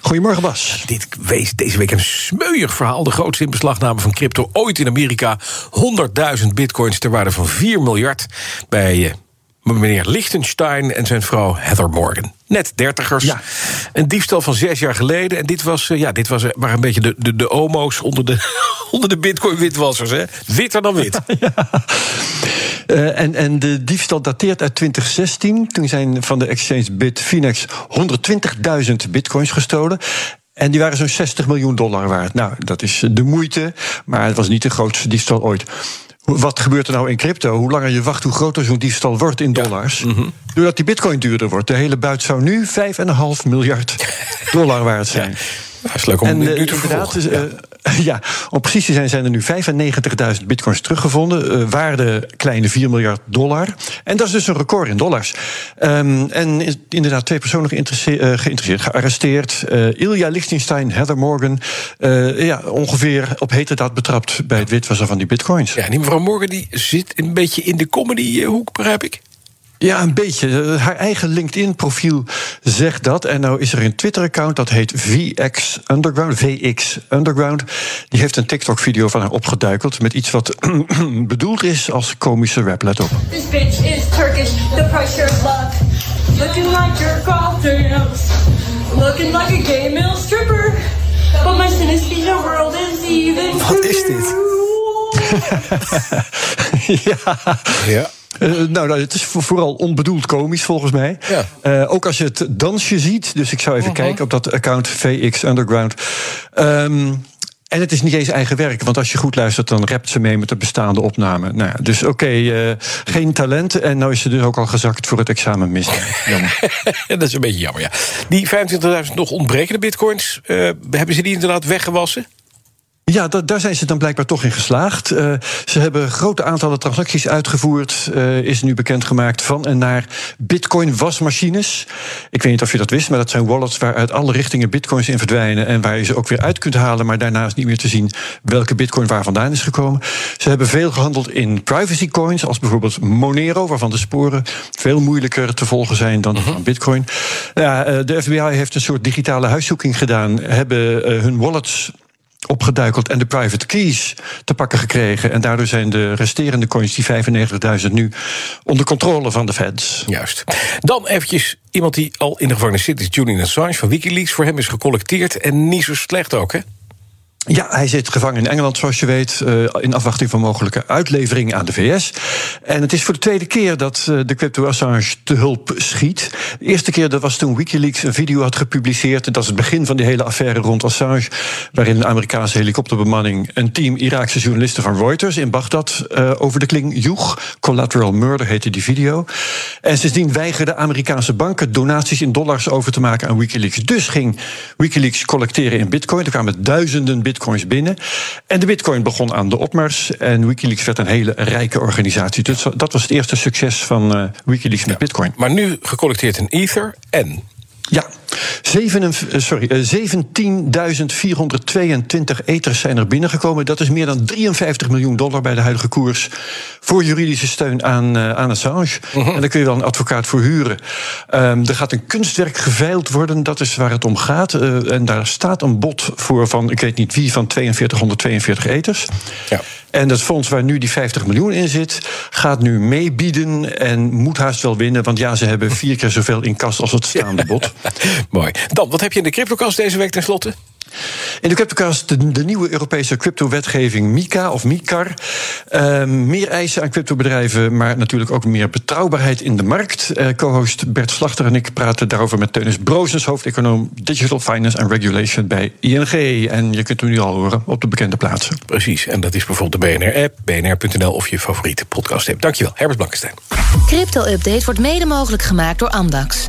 Goedemorgen Bas. Dit wees deze week een smeuig verhaal. De grootste inbeslagname van crypto ooit in Amerika. 100.000 bitcoins ter waarde van 4 miljard bij eh, meneer Liechtenstein en zijn vrouw Heather Morgan. Net dertigers. Ja. Een diefstal van zes jaar geleden. En dit was, eh, ja, dit was, eh, waren een beetje de, de, de omo's onder de, onder de bitcoin-witwassers. Hè? Witter dan wit. Eh, en, en de diefstal dateert uit 2016. Toen zijn van de exchange Bitfinex 120.000 bitcoins gestolen. En die waren zo'n 60 miljoen dollar waard. Nou, dat is de moeite, maar het was niet de grootste diefstal ooit. Wat gebeurt er nou in crypto? Hoe langer je wacht, hoe groter zo'n diefstal wordt in dollars. Doordat die bitcoin duurder wordt. De hele buit zou nu 5,5 miljard dollar waard zijn. Dat is leuk om En nu eh, nu te inderdaad, dus, eh, ja, om precies te zijn zijn er nu 95.000 bitcoins teruggevonden. eh, waarde kleine 4 miljard dollar. En dat is dus een record in dollars. Ehm, en inderdaad twee personen eh, geïnteresseerd, gearresteerd. Eh, Ilja Lichtenstein, Heather Morgan. ja, ongeveer op heterdaad betrapt bij het witwassen van die bitcoins. Ja, die mevrouw Morgan die zit een beetje in de comedy-hoek, begrijp ik. Ja, een beetje. Eh, Haar eigen LinkedIn-profiel zegt dat. En nou is er een Twitter-account dat heet VX Underground. VX Underground. Die heeft een TikTok-video van haar opgeduikeld. met iets wat bedoeld is als komische rap. Let op. This bitch is Turkish, the pressure luck. Looking like jerk off dance. Looking like a gay male stripper. But my synesthesia world is even Wat is dit? ja. Ja. Eh, nou, nou, het is vo- vooral onbedoeld komisch volgens mij. Ja. Eh, ook als je het dansje ziet. Dus ik zou even kijken op dat account VX Underground. Ehm, en het is niet eens eigen werk, want als je goed luistert, dan rapt ze mee met de bestaande opname. Nou ja, dus oké, eh, geen talent. En nou is ze dus ook al gezakt voor het examen mis. Jammer. dat is een beetje jammer, ja. Die 25.000 nog ontbrekende bitcoins, eh, hebben ze die inderdaad weggewassen? Ja, da- daar zijn ze dan blijkbaar toch in geslaagd. Eh, ze hebben grote aantallen transacties uitgevoerd, eh, is nu bekendgemaakt, van en naar bitcoin-wasmachines. Ik weet niet of je dat wist, maar dat zijn wallets waaruit alle richtingen bitcoins in verdwijnen en waar je ze ook weer uit kunt halen, maar daarnaast niet meer te zien welke bitcoin waar vandaan is gekomen. Ze hebben veel gehandeld in privacy coins, als bijvoorbeeld Monero, waarvan de sporen veel moeilijker te volgen zijn dan die van bitcoin. Ja, eh, de FBI heeft een soort digitale huiszoeking gedaan, hebben hun wallets opgeduikeld en de private keys te pakken gekregen. En daardoor zijn de resterende coins, die 95.000, nu onder controle van de feds. Juist. Dan eventjes iemand die al in de gevangenis zit, is Julian Assange van Wikileaks. Voor hem is gecollecteerd en niet zo slecht ook, hè? Ja, hij zit gevangen in Engeland, zoals je weet, eh, in afwachting van mogelijke uitlevering aan de VS. En het is voor de tweede keer dat eh, de crypto Assange te hulp schiet. De eerste keer dat was toen Wikileaks een video had gepubliceerd. Dat is het begin van die hele affaire rond Assange, waarin een Amerikaanse helikopterbemanning een team Iraakse journalisten van Reuters in Bagdad eh, over de kling joeg. Collateral Murder heette die video. En sindsdien weigerden Amerikaanse banken donaties in dollars over te maken aan Wikileaks. Dus ging Wikileaks collecteren in bitcoin. Er kwamen duizenden bitcoins binnen. En de bitcoin begon aan de opmars. En Wikileaks werd een hele rijke organisatie. Dus dat was het eerste succes van eh, Wikileaks met bitcoin. Maar nu gecollecteerd in Ether en. Ja, sorry, eh, 17.422 eters zijn er binnengekomen. Dat is meer dan 53 miljoen dollar bij de huidige koers. Voor juridische steun aan, eh, aan Assange. En daar kun je wel een advocaat voor huren. Ehm, er gaat een kunstwerk geveild worden, dat is waar het om gaat. Eh, en daar staat een bod voor van, ik weet niet wie, van 4242 eters. Ja. En dat fonds waar nu die 50 miljoen in zit, gaat nu meebieden en moet haast wel winnen. Want ja, ze hebben vier keer zoveel in kas als het staande bod. Mooi. Dan, wat heb je in de CryptoCast deze week tenslotte? In de CryptoCast de, de nieuwe Europese cryptowetgeving MiCA of MiCAR. Ehm, meer eisen aan cryptobedrijven, maar natuurlijk ook meer betrouwbaarheid in de markt. Eh, Co-host Bert Slachter en ik praten daarover met Teunis Broosens, hoofdeconoom Digital Finance and Regulation bij ING. En je kunt hem nu al horen op de bekende plaatsen. Precies, en dat is bijvoorbeeld de BNR-app, bnr.nl of je favoriete podcast-app. Dankjewel, Herbert Blankenstein. Crypto-update wordt mede mogelijk gemaakt door Amdax.